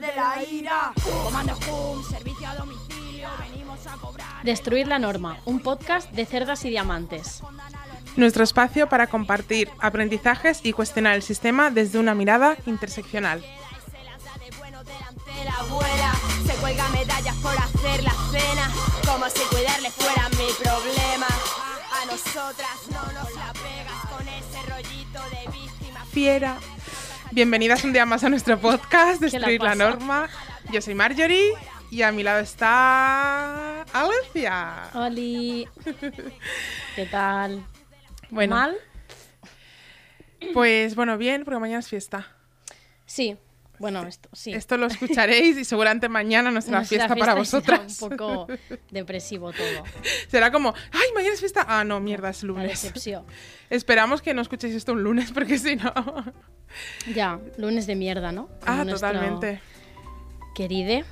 De la ira, comando Hum, servicio a domicilio, venimos a cobrar. Destruir la norma, un podcast de cerdas y diamantes. Nuestro espacio para compartir aprendizajes y cuestionar el sistema desde una mirada interseccional. Se las da de bueno delante la abuela, se cuelga medallas por hacer la cena, como si cuidarle fuera mi problema. A nosotras no nos la pegas con ese rollito de víctima. Fiera. Bienvenidas un día más a nuestro podcast, la Destruir la, pasa? Norma. Yo soy Marjorie y a mi lado está Alicia. Oli. ¿Qué tal? Bueno, ¿Mal? pues bueno, bien, porque mañana es fiesta. Sí. Bueno, esto sí. Esto lo escucharéis y seguramente mañana no será fiesta para vosotras. será un poco depresivo todo. Será como, ay, mañana es fiesta. Ah, no, mierda, es lunes. Esperamos que no escuchéis esto un lunes porque si no... Ya, lunes de mierda, ¿no? Como Ah, totalmente. Queride.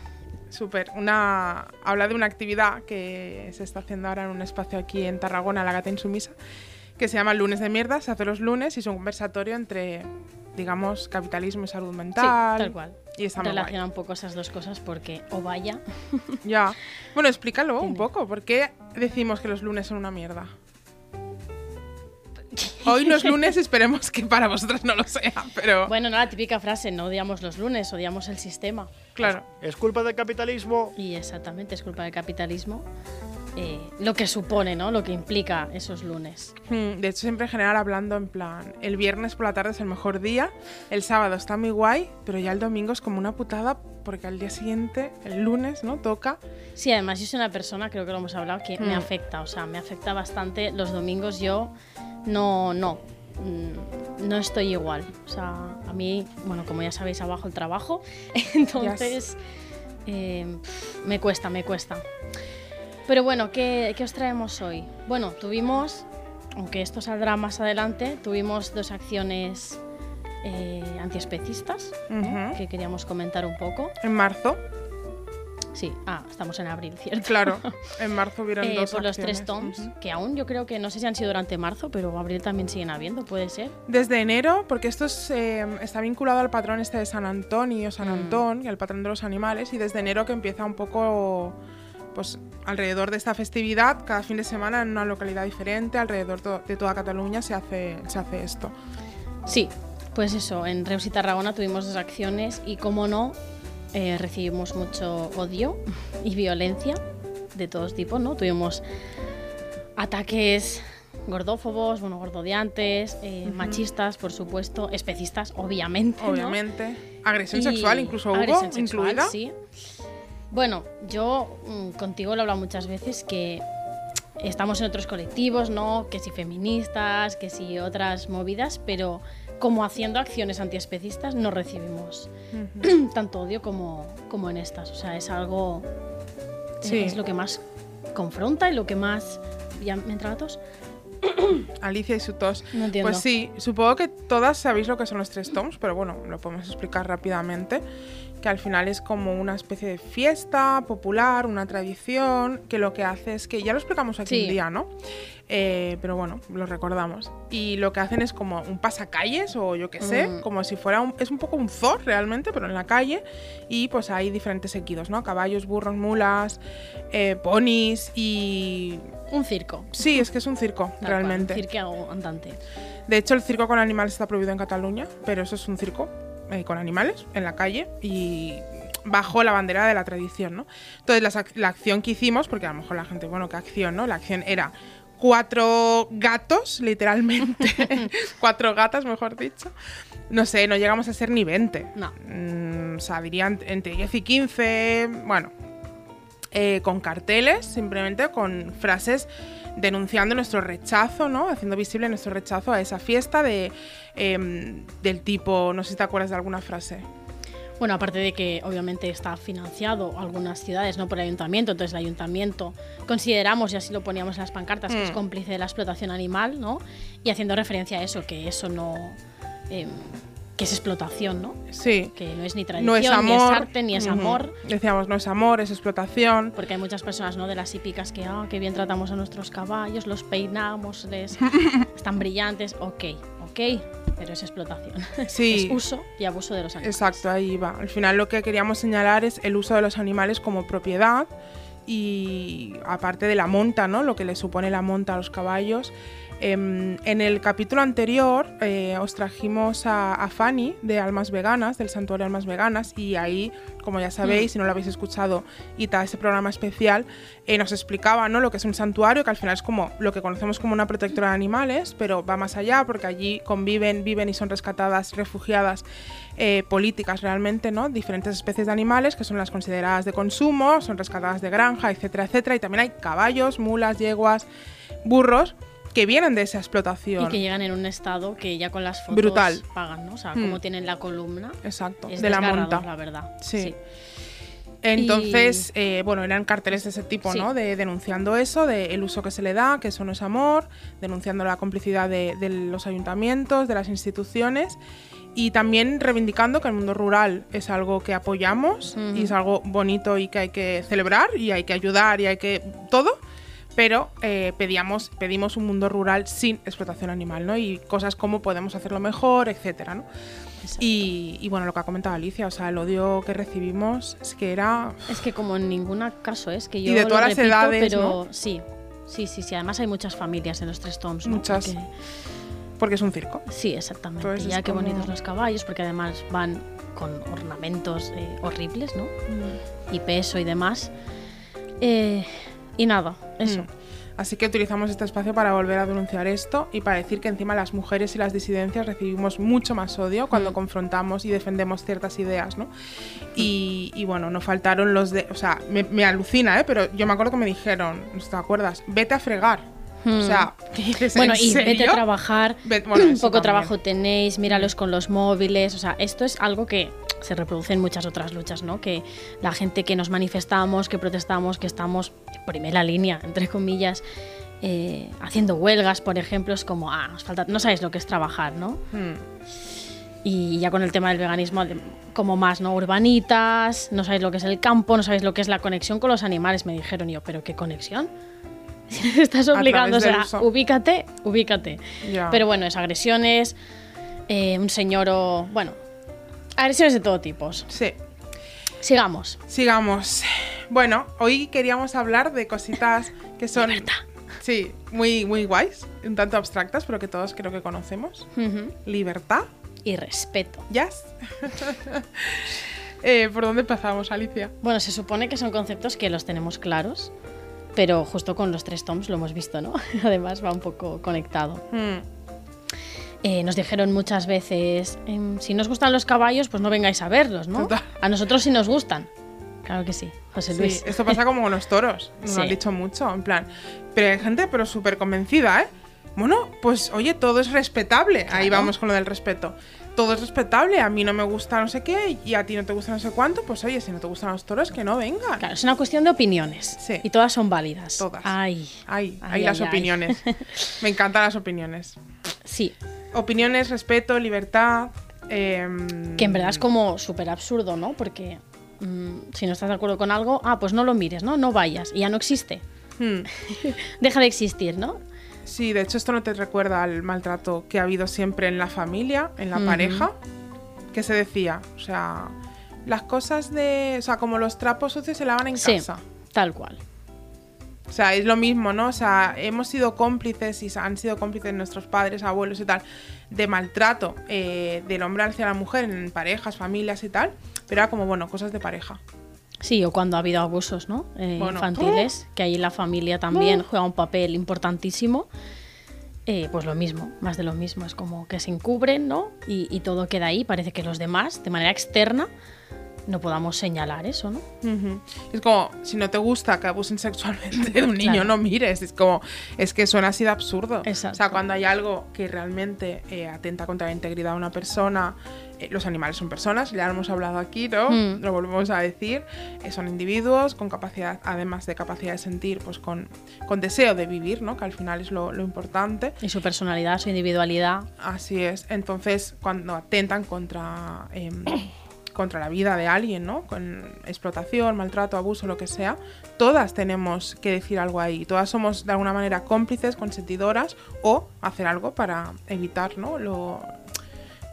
Súper. Una... Habla de una actividad que se está haciendo ahora en un espacio aquí en Tarragona, la Gata Insumisa, que se llama Lunes de Mierda. Se hace los lunes y es un conversatorio entre, digamos, capitalismo y salud mental. Sí, tal cual. Y está. Relaciona un poco esas dos cosas porque, o vaya, Ya. Bueno, explícalo un poco. ¿Por qué decimos que los lunes son una mierda? Hoy no es lunes, esperemos que para vosotras no lo sea, pero Bueno, no la típica frase, no odiamos los lunes, odiamos el sistema. claro. ¿Es culpa del capitalismo? Y exactamente, es culpa del capitalismo. Eh, lo que supone, ¿no? Lo que implica esos lunes. Hmm, De hecho, siempre en general hablando en plan, el viernes por la tarde es el mejor día, el sábado está muy guay, pero ya el domingo es como una putada porque al día siguiente, el lunes, ¿no? Toca. Sí, además yo soy una persona, creo que lo hemos hablado, que me Mm. afecta, o sea, me afecta bastante. Los domingos yo no, no, mm, no estoy igual. O sea, a mí, bueno, como ya sabéis, abajo el trabajo, entonces eh, pf, me cuesta, me cuesta. Pero bueno, ¿qué, qué os traemos hoy? Bueno, tuvimos, aunque esto saldrá más adelante, tuvimos dos acciones eh, antiespecistas ¿no? Ujú. que queríamos comentar un poco. En marzo, Sí, ah, estamos en abril, ¿cierto? claro, en marzo hubieron Eh, dos por los tres toms, que aún yo creo que no sé si han sido durante marzo, pero abril también siguen habiendo, puede ser. Desde enero, porque esto es, eh, está vinculado al patrón este de San Antonio, San Mm. Antón, y al patrón de los animales, y desde enero que empieza un poco, pues alrededor de esta festividad, cada fin de semana en una localidad diferente, alrededor to- de toda Cataluña se hace, se hace esto. Sí, pues eso, en Reus y Tarragona tuvimos dos acciones y como no, eh, recibimos mucho odio y violencia de todos tipos, ¿no? Tuvimos ataques gordófobos, bueno, gordodiantes, eh, machistas, por supuesto, especistas, obviamente. ¿no? Obviamente. Agresión Y sexual incluso agresión hubo, sexual, incluida. Sí. Bueno, yo mm, contigo lo he hablado muchas veces que estamos en otros colectivos, ¿no? Que si feministas, que si otras movidas, pero como haciendo acciones antiespecistas no recibimos tanto odio como, como en estas. O sea, es algo. Sí. Es lo que más confronta y lo que más. ¿Ya me entra la tos? Alicia y su tos. No entiendo. Pues sí, supongo que todas sabéis lo que son los tres toms, pero bueno, lo podemos explicar rápidamente. Que al final es como una especie de fiesta popular, una tradición, que lo que hace es que, ya lo explicamos aquí Sí. un día, ¿no? Eh, pero bueno, lo recordamos. Y lo que hacen es como un pasacalles o yo qué sé, Mm. como si fuera un... Es un poco un zoo realmente, pero en la calle. Y pues hay diferentes equidos, ¿no? Caballos, burros, mulas, eh, ponis y... Un circo. Sí, es que es un circo, tal cual, realmente. un circo andante. De hecho, el circo con animales está prohibido en Cataluña, pero eso es un circo eh, con animales en la calle y bajo la bandera de la tradición, ¿no? Entonces, la acción que hicimos, porque a lo mejor la gente, bueno, ¿qué acción, no? La acción era cuatro gatos, literalmente, cuatro gatas, mejor dicho. No sé, no llegamos a ser ni 20. No. Mm, o sea, dirían entre 10 y 15, bueno, eh, con carteles, simplemente con frases denunciando nuestro rechazo, ¿no? Haciendo visible nuestro rechazo a esa fiesta de, em, del tipo, no sé si te acuerdas de alguna frase. Bueno, aparte de que obviamente está financiado algunas ciudades, no por el ayuntamiento, entonces el ayuntamiento consideramos, y así lo poníamos en las pancartas, que es Mm. cómplice de la explotación animal, ¿no? Y haciendo referencia a eso, que eso no... em, que es explotación, ¿no? Sí. Que no es ni tradición, No es amor. ni es arte, ni es amor. Decíamos, no es amor, es explotación. Porque hay muchas personas, ¿no? De las hípicas que, ah, qué bien tratamos a nuestros caballos, los peinamos, les... están brillantes. Ok, ok, pero es explotación. Sí. es uso y abuso de los animales. Exacto, ahí va. Al final lo que queríamos señalar es el uso de los animales como propiedad y aparte de la monta, ¿no? Lo que le supone la monta a los caballos. Em, en el capítulo anterior eh, os trajimos a, a Fanny de Almas Veganas, del Santuario Almas Veganas, y ahí, como ya sabéis, si no lo habéis escuchado, Ita, ese programa especial, eh, nos explicaba ¿no? lo que es un santuario, que al final es como lo que conocemos como una protectora de animales, pero va más allá porque allí conviven, viven y son rescatadas, refugiadas eh, políticas realmente, ¿no? Diferentes especies de animales que son las consideradas de consumo, son rescatadas de granja, etcétera, etcétera. Y también hay caballos, mulas, yeguas, burros que vienen de esa explotación. Y que llegan en un estado que ya con las fotos Brutal. pagan, ¿no? O sea, como tienen la columna. Exacto, Es de la monta. la verdad. Sí. Entonces, eh, bueno, eran carteles de ese tipo, Sí. ¿no? De denunciando eso, de el uso que se le da, que eso no es amor, denunciando la complicidad de, de los ayuntamientos, de las instituciones y también reivindicando que el mundo rural es algo que apoyamos Ujú. y es algo bonito y que hay que celebrar y hay que ayudar y hay que todo. Pero eh, pedíamos, pedimos un mundo rural sin explotación animal, ¿no? Y cosas como podemos hacerlo mejor, etcétera, ¿no? Y, y bueno, lo que ha comentado Alicia, o sea, el odio que recibimos es que era. Es que como en ningún caso es que yo Y de lo todas las edades, pero sí. Sí, sí, sí. Además hay muchas familias en los tres toms, ¿no? Muchas. Porque- Porque es un circo. Sí, exactamente. Entonces ya qué como- bonitos los caballos, porque además van con ornamentos eh, horribles, ¿no? Y peso y demás. Eh, y nada, eso. Mm. Así que utilizamos este espacio para volver a denunciar esto y para decir que encima las mujeres y las disidencias recibimos mucho más odio cuando Mm. confrontamos y defendemos ciertas ideas, ¿no? Y, y bueno, no faltaron los de... O sea, me, me alucina, ¿eh? Pero yo me acuerdo que me dijeron, ¿no te acuerdas? Vete a fregar. O Mm. sea, ¿qué dices? Bueno, ¿en y vete serio? a trabajar. Ve- bueno, poco también. trabajo tenéis, míralos con los móviles. O sea, esto es algo que se reproduce en muchas otras luchas, ¿no? Que la gente que nos manifestamos, que protestamos, que estamos en primera línea, entre comillas, eh, haciendo huelgas, por ejemplo, es como, ah, nos falta, no sabéis lo que es trabajar, ¿no? Mm. Y ya con el tema del veganismo, como más, ¿no? Urbanitas, no sabéis lo que es el campo, no sabéis lo que es la conexión con los animales, me dijeron Y yo, ¿pero qué conexión? Estás obligando, o del sea, uso. ubícate, ubícate. Pero bueno, es agresiones, eh, un señor o. Bueno, agresiones de todo tipo. Sí. Sigamos. Sigamos. Bueno, hoy queríamos hablar de cositas que son... Libertad. Sí, muy, muy guays, un tanto abstractas, pero que todos creo que conocemos. Ujú. Libertad, Y respeto. Yes. Eh, ¿Por dónde empezamos, Alicia? Bueno, se supone que son conceptos que los tenemos claros, pero justo con los tres toms lo hemos visto, ¿no? Además va un poco conectado. Mm, Eh, nos dijeron muchas veces, em, si nos gustan los caballos, pues no vengáis a verlos, ¿no? Total. A nosotros sí nos gustan. Claro que sí, José sí, Luis. esto pasa como con los toros, nos lo Sí. han dicho mucho, en plan. Pero hay gente, pero súper convencida, ¿eh? Bueno, pues oye, todo es respetable. Ahí vamos con lo del respeto. Todo es respetable, a mí no me gusta no sé qué y a ti no te gusta no sé cuánto, pues oye, si no te gustan los toros, que no vengan. Claro, es una cuestión de opiniones. Sí. Y todas son válidas. Todas. Ay. Ay, Ay, las ay, ay. opiniones. Me encantan las opiniones. Sí, Opiniones, respeto, libertad. em, que en verdad es como súper absurdo, ¿no? Porque mm, si no estás de acuerdo con algo, ah, pues no lo mires, ¿no? No vayas. Y ya no existe. hmm. Deja de existir, ¿no? Sí, de hecho esto no te recuerda al maltrato que ha habido siempre en la familia, en la pareja, que se decía, o sea, las cosas de, o sea, como los trapos sucios se lavan en Sí, casa. tal cual. O sea, es lo mismo, ¿no? O sea, hemos sido cómplices y han sido cómplices nuestros padres, abuelos y tal, de maltrato eh, del hombre hacia la mujer en parejas, familias y tal, pero era como, bueno, cosas de pareja. Sí, o cuando ha habido abusos, ¿no? Eh, Bueno. infantiles, que ahí la familia también juega un papel importantísimo. Eh, pues lo mismo, más de lo mismo. Es como que se encubren, ¿no? Y, y todo queda ahí. Parece que los demás, de manera externa, no podamos señalar eso, ¿no? Es como, si no te gusta que abusen sexualmente de un niño, Claro. no mires. Es como, es que suena así de absurdo. Exacto. O sea, cuando hay algo que realmente eh, atenta contra la integridad de una persona, los animales son personas, ya lo hemos hablado aquí, ¿no? Mm. Lo volvemos a decir. eh, son individuos con capacidad, además de capacidad de sentir, pues con, con deseo de vivir, ¿no? Que al final es lo, lo importante. Y su personalidad, su individualidad. Así es. Entonces, cuando atentan contra, em, contra la vida de alguien, ¿no? Con explotación, maltrato, abuso, lo que sea, todas tenemos que decir algo ahí. Todas somos de alguna manera cómplices, consentidoras o hacer algo para evitar, ¿no? Lo,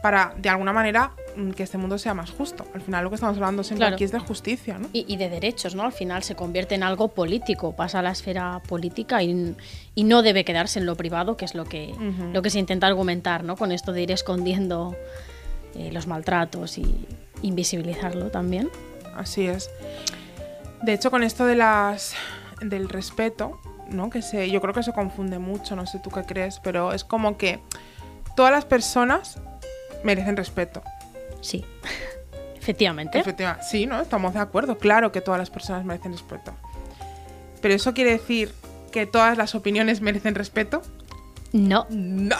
para, de alguna manera, mm, que este mundo sea más justo. Al final lo que estamos hablando siempre Claro. aquí es de justicia, ¿no? Y, y de derechos, ¿no? Al final se convierte en algo político, pasa a la esfera política y, y no debe quedarse en lo privado, que es lo que, lo que se intenta argumentar, ¿no? Con esto de ir escondiendo eh, los maltratos y invisibilizarlo también. Así es. De hecho, con esto de las del respeto, ¿no? Que se, yo creo que se confunde mucho, no sé tú qué crees, pero es como que todas las personas merecen respeto. Sí, efectivamente. Efectiva- sí, ¿no? Estamos de acuerdo. Claro que todas las personas merecen respeto. Pero eso quiere decir que todas las opiniones merecen respeto. No, No.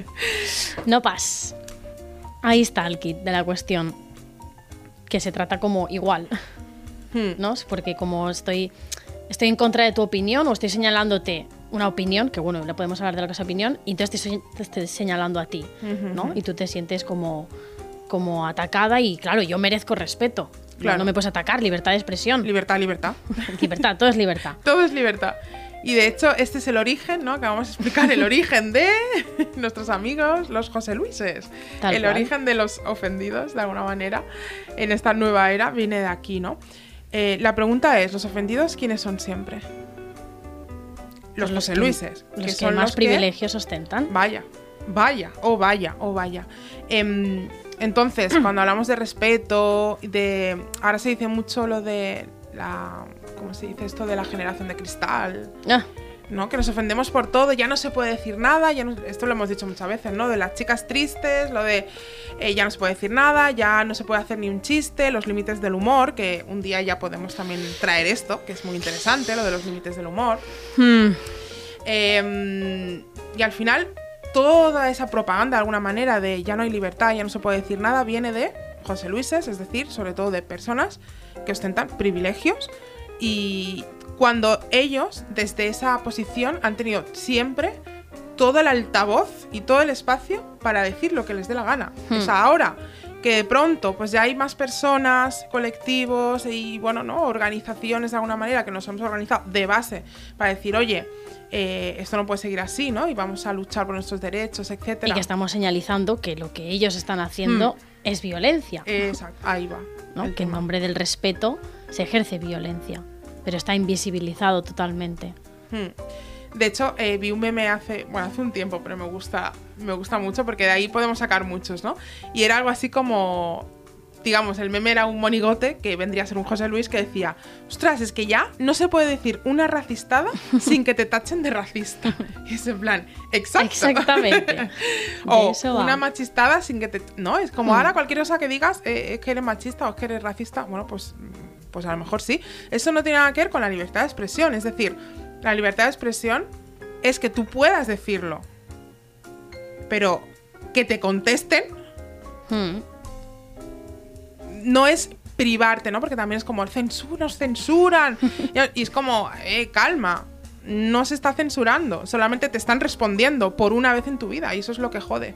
no pas. Ahí está el kit de la cuestión. Que se trata como igual. Hmm. ¿no? Porque como estoy, estoy en contra de tu opinión o estoy señalándote una opinión, que bueno, le podemos hablar de lo que es opinión, y entonces te estoy, te estoy señalando a ti, ¿no? Y tú te sientes como, como atacada y claro, yo merezco respeto. No, Claro. No, me puedes atacar, libertad de expresión. Libertad, libertad. libertad, todo es libertad. Todo es libertad. Y de hecho, este es el origen, ¿no? Que vamos a explicar el origen de nuestros amigos, los José Luises. Tal el cual. origen de los ofendidos, de alguna manera, en esta nueva era, viene de aquí, ¿no? Eh, la pregunta es, ¿los ofendidos quiénes son siempre? Los Pues los José que- que, son más los que- privilegios ostentan. Vaya, vaya, o vaya, o vaya. Em, entonces, cuando hablamos de respeto, de. Ahora se dice mucho lo de la. ¿Cómo se dice esto? De la generación de cristal. Ah, ¿no? Que nos ofendemos por todo, ya no se puede decir nada, ya no- esto lo hemos dicho muchas veces, ¿no? De las chicas tristes, lo de eh, ya no se puede decir nada, ya no se puede hacer ni un chiste, los límites del humor, que un día ya podemos también traer esto, que es muy interesante, lo de los límites del humor. hmm, Eh, y al final, toda esa propaganda, de alguna manera, de ya no hay libertad, ya no se puede decir nada, viene de José Luises, es decir, sobre todo de personas que ostentan privilegios y cuando ellos, desde esa posición, han tenido siempre todo el altavoz y todo el espacio para decir lo que les dé la gana. Sea, ahora que de pronto pues ya hay más personas, colectivos y bueno, ¿no? organizaciones de alguna manera que nos hemos organizado de base para decir, oye, eh, esto no puede seguir así, ¿no? Y vamos a luchar por nuestros derechos, etcétera. y que estamos señalizando que lo que ellos están haciendo es violencia. Exacto, ahí va. ¿no? el que en nombre del respeto se ejerce violencia, pero está invisibilizado totalmente. Hmm. De hecho, eh, vi un meme hace, bueno, hace un tiempo, pero me gusta, me gusta mucho porque de ahí podemos sacar muchos, ¿no? Y era algo así como, digamos, el meme era un monigote que vendría a ser un José Luis que decía, ostras, es que ya no se puede decir una racistada sin que te tachen de racista. Y es en plan, exacto. Exactamente. O una machistada sin que te... No, es como Hmm. ahora cualquier cosa que digas eh, es que eres machista o es que eres racista. Bueno, pues, pues a lo mejor sí. Eso no tiene nada que ver con la libertad de expresión. Es decir, la libertad de expresión es que tú puedas decirlo. Pero que te contesten Hmm. no es privarte, ¿no? Porque también es como, censura, nos censuran. y es como, eh, calma. No se está censurando, solamente te están respondiendo por una vez en tu vida y eso es lo que jode.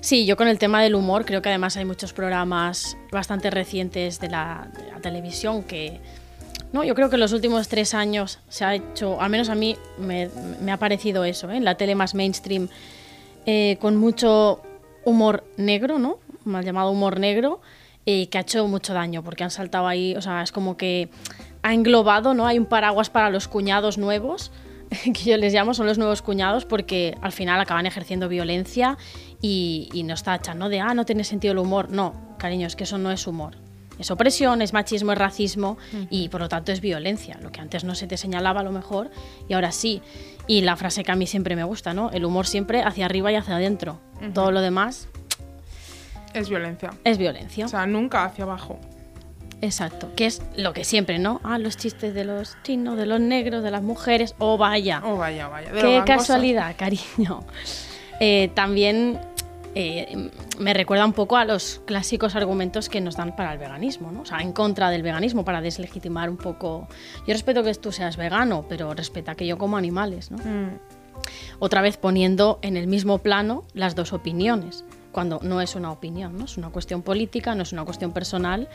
Sí, yo con el tema del humor creo que además hay muchos programas bastante recientes de la, de la televisión que... No, yo creo que en los últimos tres años se ha hecho, al menos a mí me, me ha parecido eso, ¿eh? en la tele más mainstream, eh, con mucho humor negro, ¿no? Mal llamado humor negro, eh, que ha hecho mucho daño, porque han saltado ahí, o sea, es como que ha englobado, ¿no? Hay un paraguas para los cuñados nuevos, que yo les llamo, son los nuevos cuñados, porque al final acaban ejerciendo violencia y, y nos tachan, ¿no? De, ah, no tiene sentido el humor. No, cariño, es que eso no es humor. Es opresión, es machismo, es racismo y por lo tanto es violencia. Lo que antes no se te señalaba a lo mejor y ahora sí. Y la frase que a mí siempre me gusta, ¿no? El humor siempre hacia arriba y hacia adentro. Todo lo demás Es violencia. es violencia. O sea, nunca hacia abajo. Exacto, que es lo que siempre, ¿no? Ah, los chistes de los chinos, de los negros, de las mujeres. Oh, vaya. Oh, vaya, vaya. de Qué casualidad, cariño. Eh, también eh, me recuerda un poco a los clásicos argumentos que nos dan para el veganismo, ¿no? O sea, en contra del veganismo, para deslegitimar un poco. Yo respeto que tú seas vegano, pero respeta que yo como animales, ¿no? Mm, Otra vez poniendo en el mismo plano las dos opiniones, cuando no es una opinión, ¿no? Es una cuestión política, no es una cuestión personal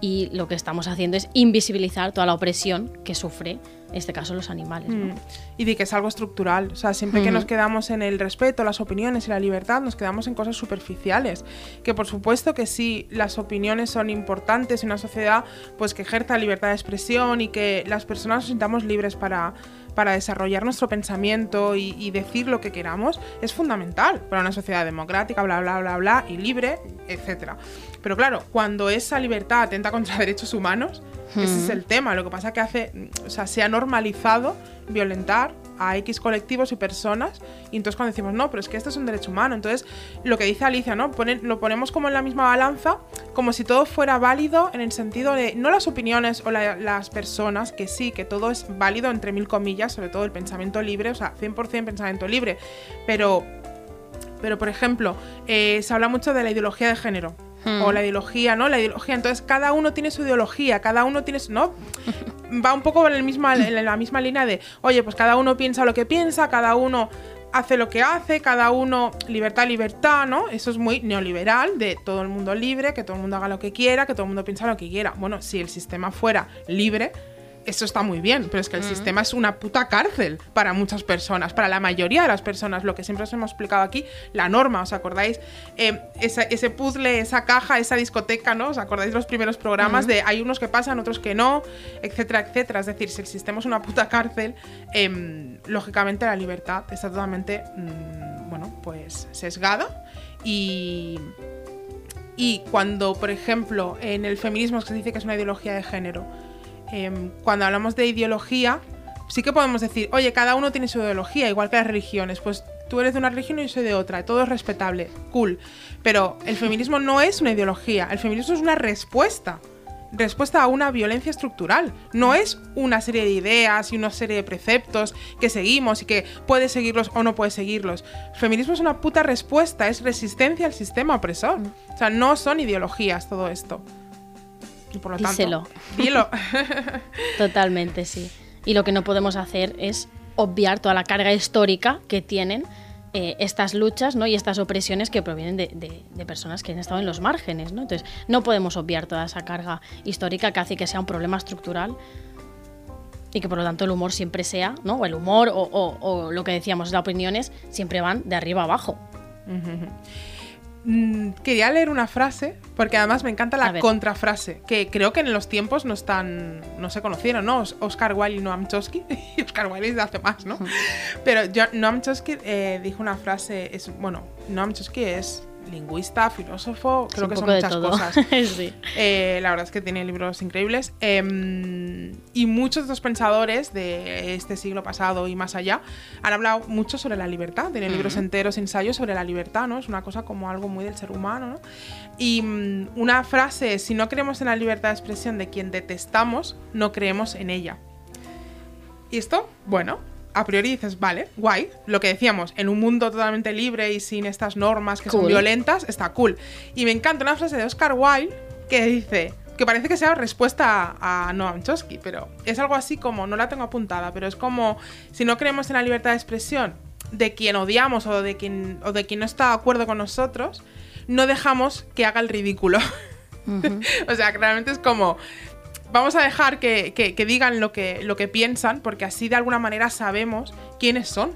y lo que estamos haciendo es invisibilizar toda la opresión que sufre, en este caso, los animales. ¿no? mm. Y de que es algo estructural. O sea, siempre que Ujú. nos quedamos en el respeto, las opiniones y la libertad, nos quedamos en cosas superficiales. Que por supuesto que sí, las opiniones son importantes en una sociedad pues que ejerza libertad de expresión y que las personas nos sintamos libres para, para desarrollar nuestro pensamiento y, y decir lo que queramos. Es fundamental para una sociedad democrática, bla, bla, bla, bla, y libre, etcétera. Pero claro, cuando esa libertad atenta contra derechos humanos, ese es el tema. Lo que pasa que hace, o sea, se ha normalizado violentar a X colectivos y personas. Y entonces cuando decimos, no, pero es que este es un derecho humano. Entonces, lo que dice Alicia, ¿no? Ponen- lo ponemos como en la misma balanza, como si todo fuera válido en el sentido de, no las opiniones o la- las personas, que sí, que todo es válido entre mil comillas, sobre todo el pensamiento libre, o sea, 100% pensamiento libre. Pero pero, por ejemplo, eh, se habla mucho de la ideología de género. Hmm. O la ideología, ¿no? La ideología. Entonces, cada uno tiene su ideología, cada uno tiene su. ¿No? Va un poco en, el misma, en la misma línea de, oye, pues cada uno piensa lo que piensa, cada uno hace lo que hace, cada uno. Libertad, libertad, ¿no? Eso es muy neoliberal, de todo el mundo libre, que todo el mundo haga lo que quiera, que todo el mundo piensa lo que quiera. Bueno, si el sistema fuera libre, eso está muy bien, pero es que el sistema es una puta cárcel para muchas personas, para la mayoría de las personas, lo que siempre os hemos explicado aquí, la norma, ¿os acordáis? Eh, esa- ese puzzle, esa caja, esa discoteca, ¿no? ¿Os acordáis los primeros programas de hay unos que pasan, otros que no, etcétera, etcétera? Es decir, si el sistema es una puta cárcel, em, lógicamente la libertad está totalmente, mm, bueno, pues sesgada y... Y cuando, por ejemplo, en el feminismo se dice que es una ideología de género, em, cuando hablamos de ideología, sí que podemos decir, oye, cada uno tiene su ideología, igual que las religiones. Pues tú eres de una religión y yo soy de otra, todo es respetable, cool. Pero el feminismo no es una ideología, el feminismo es una respuesta. Respuesta a una violencia estructural. No es una serie de ideas y una serie de preceptos que seguimos y que puedes seguirlos o no puedes seguirlos. El feminismo es una puta respuesta, es resistencia al sistema opresor. O sea, no son ideologías todo esto. Y por lo tanto, Díselo. dilo. Totalmente, sí. Y lo que no podemos hacer es obviar toda la carga histórica que tienen eh, estas luchas ¿no? y estas opresiones que provienen de, de- de personas que han estado en los márgenes. ¿no? Entonces, no podemos obviar toda esa carga histórica que hace que sea un problema estructural y que por lo tanto el humor siempre sea, ¿no? o el humor o, o- o lo que decíamos, las opiniones, siempre van de arriba abajo. Mm, quería leer una frase, porque además me encanta la contrafrase, que creo que en los tiempos no están, no se conocieron, ¿no? Os- Oscar Wilde y Noam Chomsky, y Oscar Wilde es de hace más, ¿no? Pero Noam Chomsky eh, dijo una frase, es, bueno, Noam Chomsky es lingüista, filósofo, creo que son muchas cosas. Sí. Eh, la verdad es que tiene libros increíbles. Em, y muchos de los pensadores de este siglo pasado y más allá han hablado mucho sobre la libertad. Tienen libros enteros, ensayos sobre la libertad, ¿no? Es una cosa como algo muy del ser humano, ¿no? Y mm, una frase, si no creemos en la libertad de expresión de quien detestamos, no creemos en ella. Y esto, bueno, a priori dices, vale, guay. Lo que decíamos, en un mundo totalmente libre y sin estas normas que son violentas, está cool. Y me encanta una frase de Oscar Wilde que dice, que parece que sea respuesta a, a Noam Chomsky, pero es algo así como, no la tengo apuntada, pero es como, si no creemos en la libertad de expresión de quien odiamos o de quien, o de quien no está de acuerdo con nosotros, no dejamos que haga el ridículo. o sea, que realmente es como, vamos a dejar que, que- que digan lo que, lo que piensan, porque así de alguna manera sabemos quiénes son.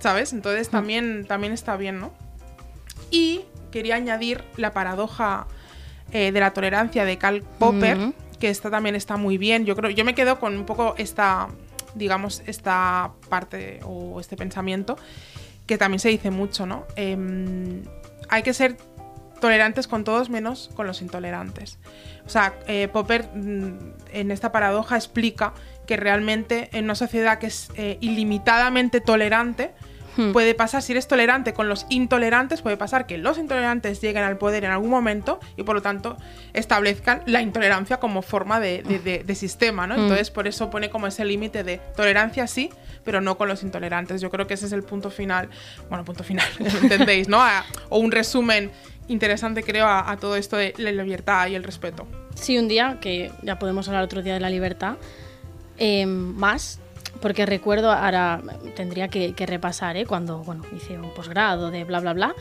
¿Sabes? Entonces también, también está bien, ¿no? Y quería añadir la paradoja eh, de la tolerancia de Karl Popper, que esta también está muy bien. Yo creo, yo me quedo con un poco esta, digamos, esta parte o este pensamiento, que también se dice mucho, ¿no? Em, hay que ser tolerantes con todos menos con los intolerantes. O sea, eh, Popper mm, en esta paradoja explica que realmente en una sociedad que es eh, ilimitadamente tolerante, Hmm. Puede pasar, si eres tolerante con los intolerantes, puede pasar que los intolerantes lleguen al poder en algún momento y por lo tanto establezcan la intolerancia como forma de, de- de- de sistema, ¿no? Hmm. Entonces por eso pone como ese límite de tolerancia sí, pero no con los intolerantes. Yo creo que ese es el punto final, bueno, punto final, ¿entendéis? ¿no? A- o un resumen interesante creo a, a todo esto de la libertad y el respeto. Sí, un día, que ya podemos hablar otro día de la libertad, eh, más, porque recuerdo, ahora tendría que, que repasar, ¿eh? cuando bueno, hice un posgrado de bla, bla, bla.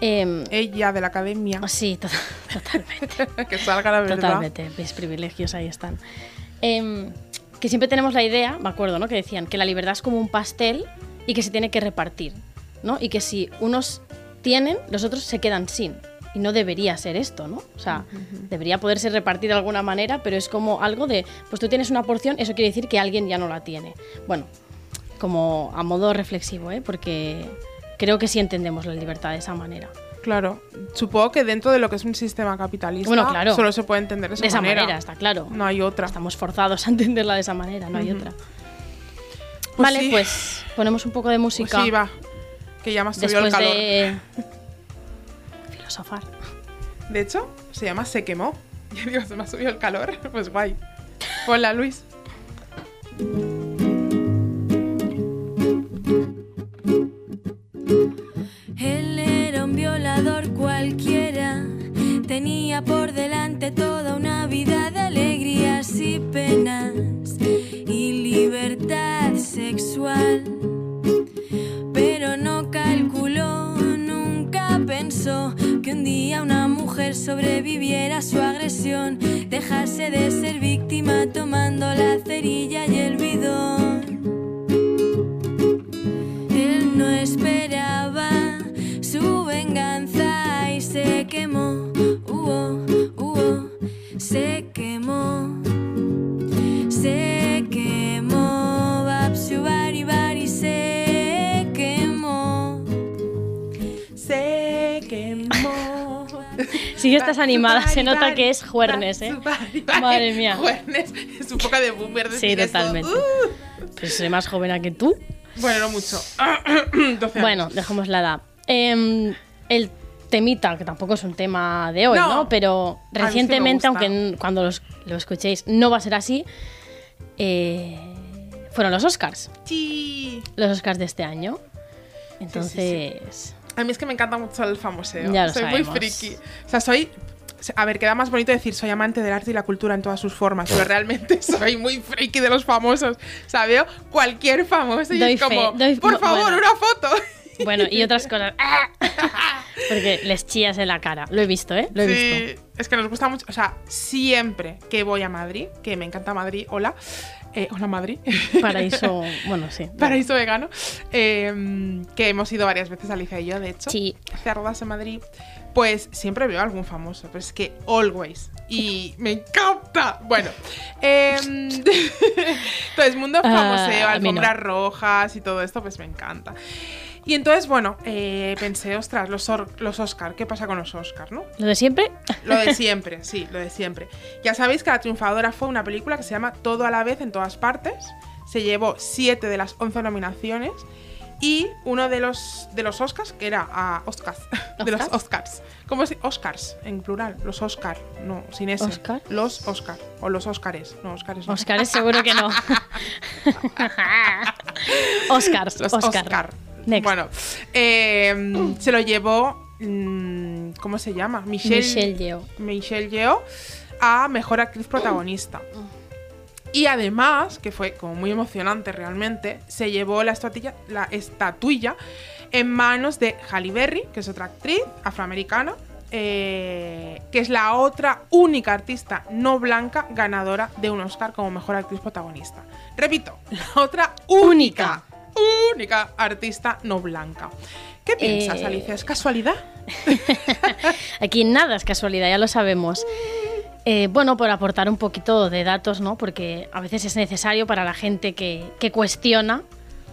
Eh, Ella de la academia, sí, to- totalmente. que salga la verdad. Totalmente, mis privilegios ahí están. Em, que siempre tenemos la idea, me acuerdo, ¿no? Que decían que la libertad es como un pastel y que se tiene que repartir, ¿no? Y que si unos tienen, los otros se quedan sin. Y no debería ser esto, ¿no? O sea, debería poderse repartir de alguna manera, pero es como algo de, pues tú tienes una porción, eso quiere decir que alguien ya no la tiene. Bueno, como a modo reflexivo, ¿eh? Porque creo que sí entendemos la libertad de esa manera. Claro, supongo que dentro de lo que es un sistema capitalista Bueno, claro. solo se puede entender de esa, De esa manera. manera, está claro. No hay otra. Estamos forzados a entenderla de esa manera, no hay otra. Pues vale, sí. pues ponemos un poco de Pues música sí, va. Que ya me ha subido el después calor. de filosofar. De hecho, se llama Se quemó. Y digo, se me ha subido el calor. Pues guay. Hola, Luis. Él era un violador cualquiera, tenía por delante toda una vida de alegrías y penas y libertad sexual. Que un día una mujer sobreviviera a su agresión, dejase de ser víctima tomando la cerilla y el bidón. Él no esperaba su venganza y se quemó. Uh, uh, se Sí que estás animada, se nota que es juernes, ¿eh? Madre mía. Juernes. Es un poco de boomer Sí, decir esto. totalmente. Uh. Pues soy más joven que tú. Bueno, no mucho. 12 años. Bueno, dejemos la edad. Em, el temita, que tampoco es un tema de hoy, No. ¿no? Pero sí me recientemente, aunque cuando los- lo escuchéis no va a ser así, eh, fueron los Oscars. Sí. Los Oscars de este año. Entonces, A mí es que me encanta mucho el famoseo. Ya lo soy sabemos. muy friki. O sea, soy. A ver, queda más bonito decir soy amante del arte y la cultura en todas sus formas, pero realmente soy muy friki de los famosos. O sea, veo cualquier famoso y Doy es como, fe, doy- por no, favor, bueno. una foto. bueno, y otras cosas. ¡Ah! Porque les chillas en la cara. Lo he visto, ¿eh? Lo he sí, visto. es que nos gusta mucho. O sea, siempre que voy a Madrid, que me encanta Madrid, hola. Eh, hola Madrid. Paraíso, bueno, sí. Paraíso vegano. eh, que hemos ido varias veces, Alicia y yo, de hecho. Sí. cerdas en Madrid, pues siempre veo algún famoso, pero es que always. Y me encanta. Bueno, em, entonces, mundo Ah, famoseo, no. alfombras rojas y todo esto, pues me encanta. Y entonces, bueno, eh, pensé, ostras, los, or- los Oscar, ¿qué pasa con los Oscar, no? ¿Lo de siempre? Lo de siempre, sí, lo de siempre. Ya sabéis que la triunfadora fue una película que se llama Todo a la vez en todas partes. Se llevó 7 de las 11 nominaciones. Y uno de los, de los Oscars, que era a Oscars, de los ¿Oscars? Oscars. ¿Cómo se Oscars en plural? Los Oscar, no, sin ese. ¿Oscar? Los Oscar. O los Oscares. No, Oscares no. Oscars seguro que no. Oscars, Los Oscar. Oscar. Next. Bueno, eh, se lo llevó. mm, ¿Cómo se llama? Michelle, Michelle Yeoh. Michelle Yeoh a mejor actriz protagonista. Y además, que fue como muy emocionante realmente, se llevó la estatuilla, la estatuilla en manos de Halle Berry, que es otra actriz afroamericana, eh, que es la otra única artista no blanca ganadora de un Oscar como mejor actriz protagonista. Repito, la otra única, única artista no blanca. ¿Qué piensas, Eh, Alicia? ¿Es casualidad? Aquí nada es casualidad, ya lo sabemos. Eh, bueno, por aportar un poquito de datos, ¿no? Porque a veces es necesario para la gente que, que cuestiona,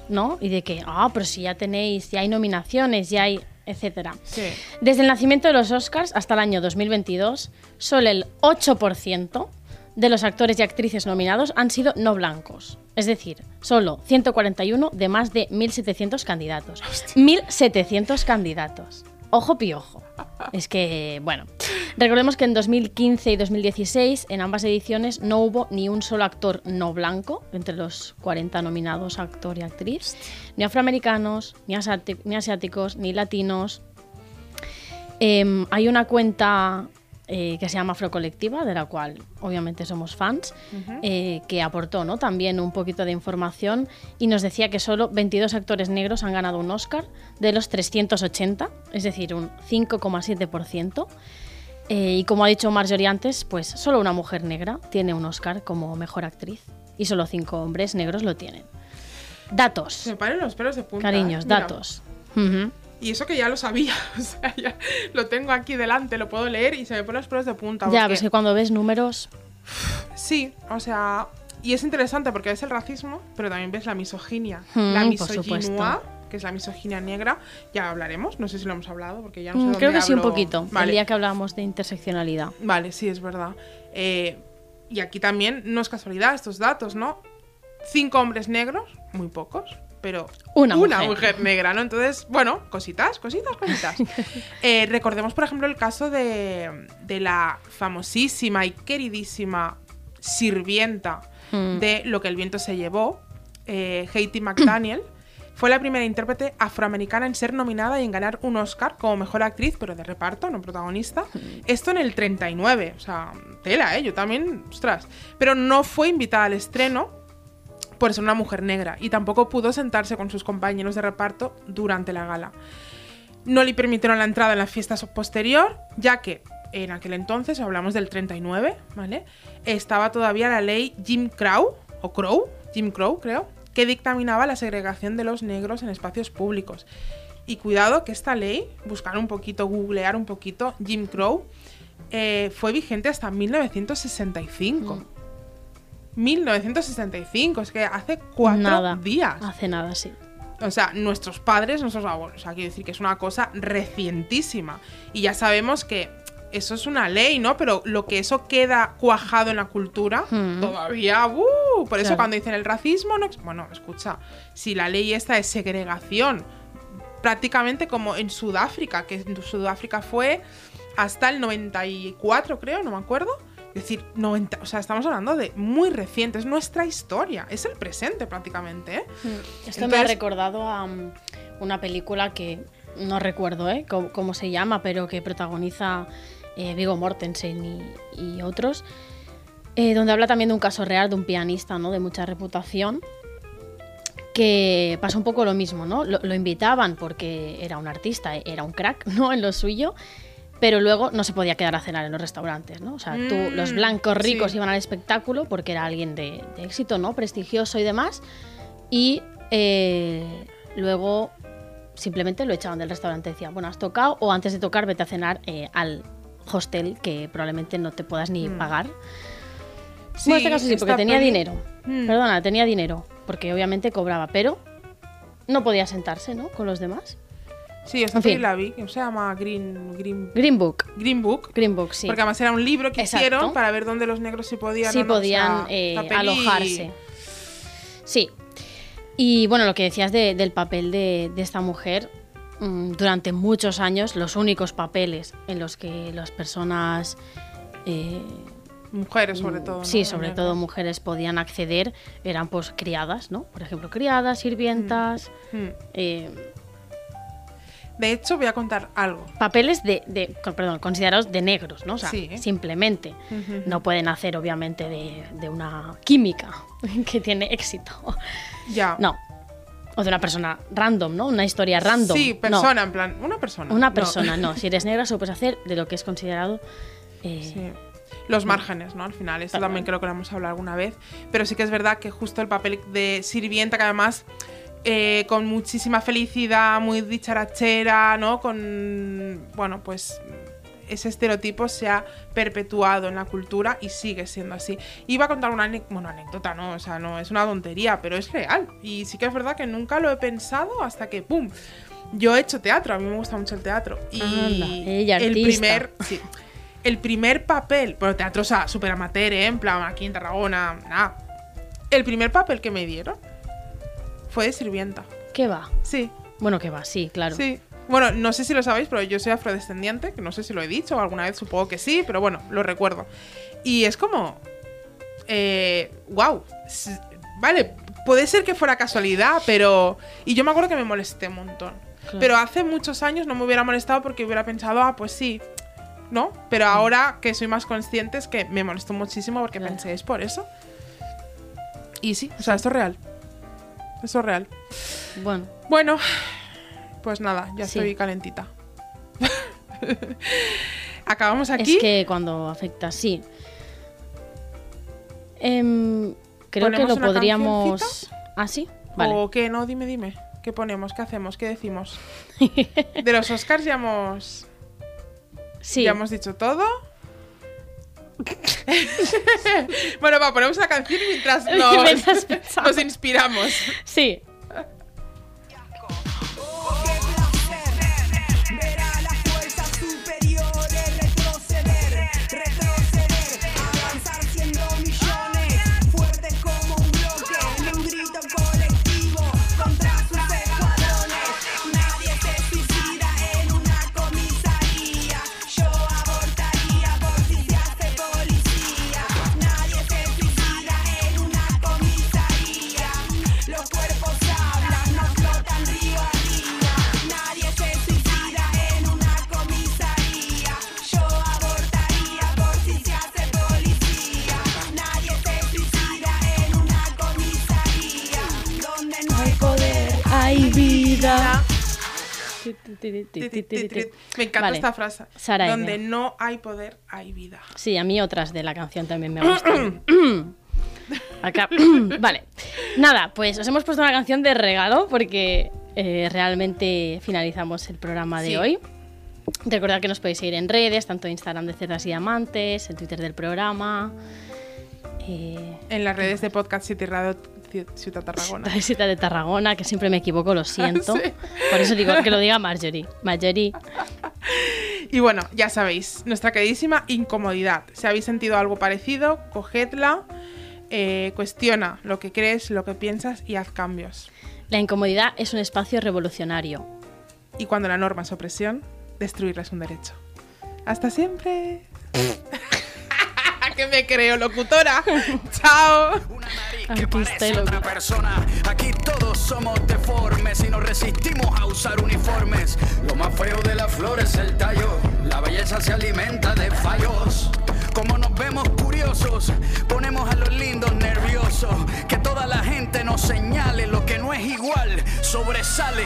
¿no? Y de que, ah, pero si ya tenéis, ya hay nominaciones, ya hay, etcétera. Sí. Desde el nacimiento de los Oscars hasta el año 2022, solo el 8% de los actores y actrices nominados han sido no blancos. Es decir, solo 141 de más de 1.700 candidatos. 1.700 candidatos. Ojo piojo. Es que, bueno, recordemos que en 2015 y 2016, en ambas ediciones, no hubo ni un solo actor no blanco entre los 40 nominados actor y actriz, ni afroamericanos, ni, asiáti- ni asiáticos, ni latinos. Em, hay una cuenta eh, que se llama Afrocolectiva, de la cual obviamente somos fans, eh, que aportó ¿no? también un poquito de información y nos decía que solo 22 actores negros han ganado un Oscar de los 380, es decir, un 5,7%. Eh, y como ha dicho Marjorie antes, pues solo una mujer negra tiene un Oscar como mejor actriz y solo cinco hombres negros lo tienen. Datos, Se me paren los pelos de punta. cariños, ¿eh? Mira. datos. Y eso que ya lo sabía. O sea, ya lo tengo aquí delante, lo puedo leer y se me ponen los pelos de punta. Ya, porque- pues que cuando ves números, Sí, o sea. Y es interesante porque ves el racismo, pero también ves la misoginia. Mm, la por misoginia, que es la misoginia negra. Ya hablaremos, no sé si lo hemos hablado, porque ya no sé Mm, dónde Creo que sí un poquito, Vale. el día que hablábamos de interseccionalidad. Vale, sí, es verdad. Eh, y aquí también no es casualidad estos datos, ¿no? Cinco hombres negros, muy pocos, pero Una mujer. negra, ¿no? Entonces, bueno, cositas, cositas, cositas. Eh, recordemos, por ejemplo, el caso de, de la famosísima y queridísima sirvienta Mm. de Lo que el viento se llevó, eh, Haiti McDaniel. Fue la primera intérprete afroamericana en ser nominada y en ganar un Oscar como mejor actriz, pero de reparto, no protagonista. Esto en el 39, o sea, tela, ¿eh? Yo también, ostras. Pero no fue invitada al estreno por ser una mujer negra y tampoco pudo sentarse con sus compañeros de reparto durante la gala. No le permitieron la entrada en la fiesta posterior, ya que en aquel entonces, hablamos del 39, ¿vale? Estaba todavía la ley Jim Crow, o Crow, Jim Crow, creo, que dictaminaba la segregación de los negros en espacios públicos. Y cuidado que esta ley, buscar un poquito, googlear un poquito, Jim Crow, eh, fue vigente hasta 1965. 1965, es que hace cuatro Nada. días. Hace nada, sí. O sea, nuestros padres, nuestros abuelos. O sea, quiero decir que es una cosa recientísima. Y ya sabemos que eso es una ley, ¿no? Pero lo que eso queda cuajado en la cultura, Mm. todavía. ¡uh! Por eso Claro. cuando dicen el racismo, no. Bueno, escucha, si la ley esta es segregación, prácticamente como en Sudáfrica, que en Sudáfrica fue hasta el 94, creo, no me acuerdo. Es decir, 90, o sea, estamos hablando de muy reciente, es nuestra historia, es el presente prácticamente, ¿eh? Esto me ha recordado a mm, una película que no recuerdo ¿eh? cómo, cómo se llama, pero que protagoniza eh, Vigo Mortensen y, y otros, eh, donde habla también de un caso real de un pianista ¿no? de mucha reputación que pasa un poco lo mismo, ¿no? Lo, lo invitaban porque era un artista, era un crack, ¿no? En lo suyo, pero luego no se podía quedar a cenar en los restaurantes, ¿no? O sea, tú, Mm, los blancos ricos sí. iban al espectáculo porque era alguien de, de éxito, ¿no? Prestigioso y demás, y eh, luego simplemente lo echaban del restaurante. Decían, bueno, has tocado o antes de tocar vete a cenar eh, al hostel que probablemente no te puedas ni pagar. Sí, bueno, en este caso sí, porque tenía dinero. Mm. Perdona, tenía dinero, porque obviamente cobraba, pero no podía sentarse, ¿no? Con los demás. Sí, esta En fin. la vi, que se llama Green, Green, Green Book. Green Book. Green Book, sí. Porque además era un libro que Exacto. hicieron para ver dónde los negros sí podían. sí o sea, eh, alojarse. Sí. Y bueno, lo que decías de- del papel de, de esta mujer, mm, durante muchos años los únicos papeles en los que las personas, eh, Mujeres, sobre todo. ¿no? sí, sobre todo mujeres, podían acceder eran pues criadas, ¿no? Por ejemplo, criadas, sirvientas, Mm. eh, De hecho, voy a contar algo. papeles de, de- perdón, considerados de negros, ¿no? O sea, Sí. simplemente. No pueden hacer, obviamente, de, de una química que tiene éxito. Ya. No. O de una persona random, ¿no? Una historia random. Sí, No. persona, en plan, una persona. Una No. persona, no. Si eres negra, solo puedes hacer de lo que es considerado. eh, Sí. Los márgenes, ¿no? Al final, esto también creo que lo hemos hablado alguna vez. Pero sí que es verdad que justo el papel de sirvienta, que además eh, con muchísima felicidad, muy dicharachera, ¿no? Con. Bueno, pues ese estereotipo se ha perpetuado en la cultura y sigue siendo así. Iba a contar una bueno, anécdota, ¿no? O sea, no es una tontería, pero es real. Y sí que es verdad que nunca lo he pensado hasta que, ¡pum! Yo he hecho teatro, a mí me gusta mucho el teatro. Y Anda, ella, el primer. Sí. el primer papel, bueno, teatro, o sea, súper amateur, ¿eh? en plan, aquí en Tarragona, nada. El primer papel que me dieron fue de sirvienta. ¿Qué va? Sí, Bueno, que va, sí, claro. sí. Bueno, no sé si lo sabéis, pero yo soy afrodescendiente, que no sé si lo he dicho, alguna vez supongo que sí, pero bueno, lo recuerdo. Y es como. Eh, wow. Vale, puede ser que fuera casualidad, pero. Y yo me acuerdo que me molesté un montón. Claro. Pero hace muchos años no me hubiera molestado porque hubiera pensado, ah, pues sí. ¿No? Pero ahora que soy más consciente es que me molestó muchísimo porque Claro. pensé, es por eso. Y sí, o sea, esto es real. Esto es real. Bueno, Bueno, pues nada, ya Sí. estoy calentita. Acabamos aquí. es que cuando afecta, sí. Em, creo que ¿Ponemos lo podríamos. ¿Ah, sí? Vale. ¿O qué? No, dime, dime. ¿Qué ponemos? ¿Qué hacemos? ¿Qué decimos? De los Oscars ya hemos, Sí. ya hemos dicho todo. bueno, va, ponemos una canción mientras nos, Mientras nos inspiramos. Sí. Me encanta Vale. esta frase. Donde no hay poder, hay vida. Sí, a mí otras de la canción también me gustan. Acá. vale. Nada, pues os hemos puesto una canción de regalo porque eh, realmente finalizamos el programa de Sí. hoy. Recordad que nos podéis seguir en redes, tanto Instagram de Cerdas y Diamantes, en Twitter del programa. Eh, En las redes de Podcast City Radio Ciudad Tarragona. Visita de Tarragona, que siempre me equivoco, lo siento. Sí. Por eso digo que lo diga Marjorie. Marjorie. Y bueno, ya sabéis, nuestra queridísima incomodidad. Si habéis sentido algo parecido, cogedla, eh, cuestiona lo que crees, lo que piensas y haz cambios. La incomodidad es un espacio revolucionario. Y cuando la norma es opresión, destruirla es un derecho. Hasta siempre. Que me creo, locutora. Chao. Una nariz que parece esté otra persona. Aquí todos somos deformes y nos resistimos a usar uniformes. Lo más feo de la flor es el tallo. La belleza se alimenta de fallos. Como nos vemos curiosos, ponemos a los lindos nerviosos. Que toda la gente nos señale lo que no es igual, sobresale.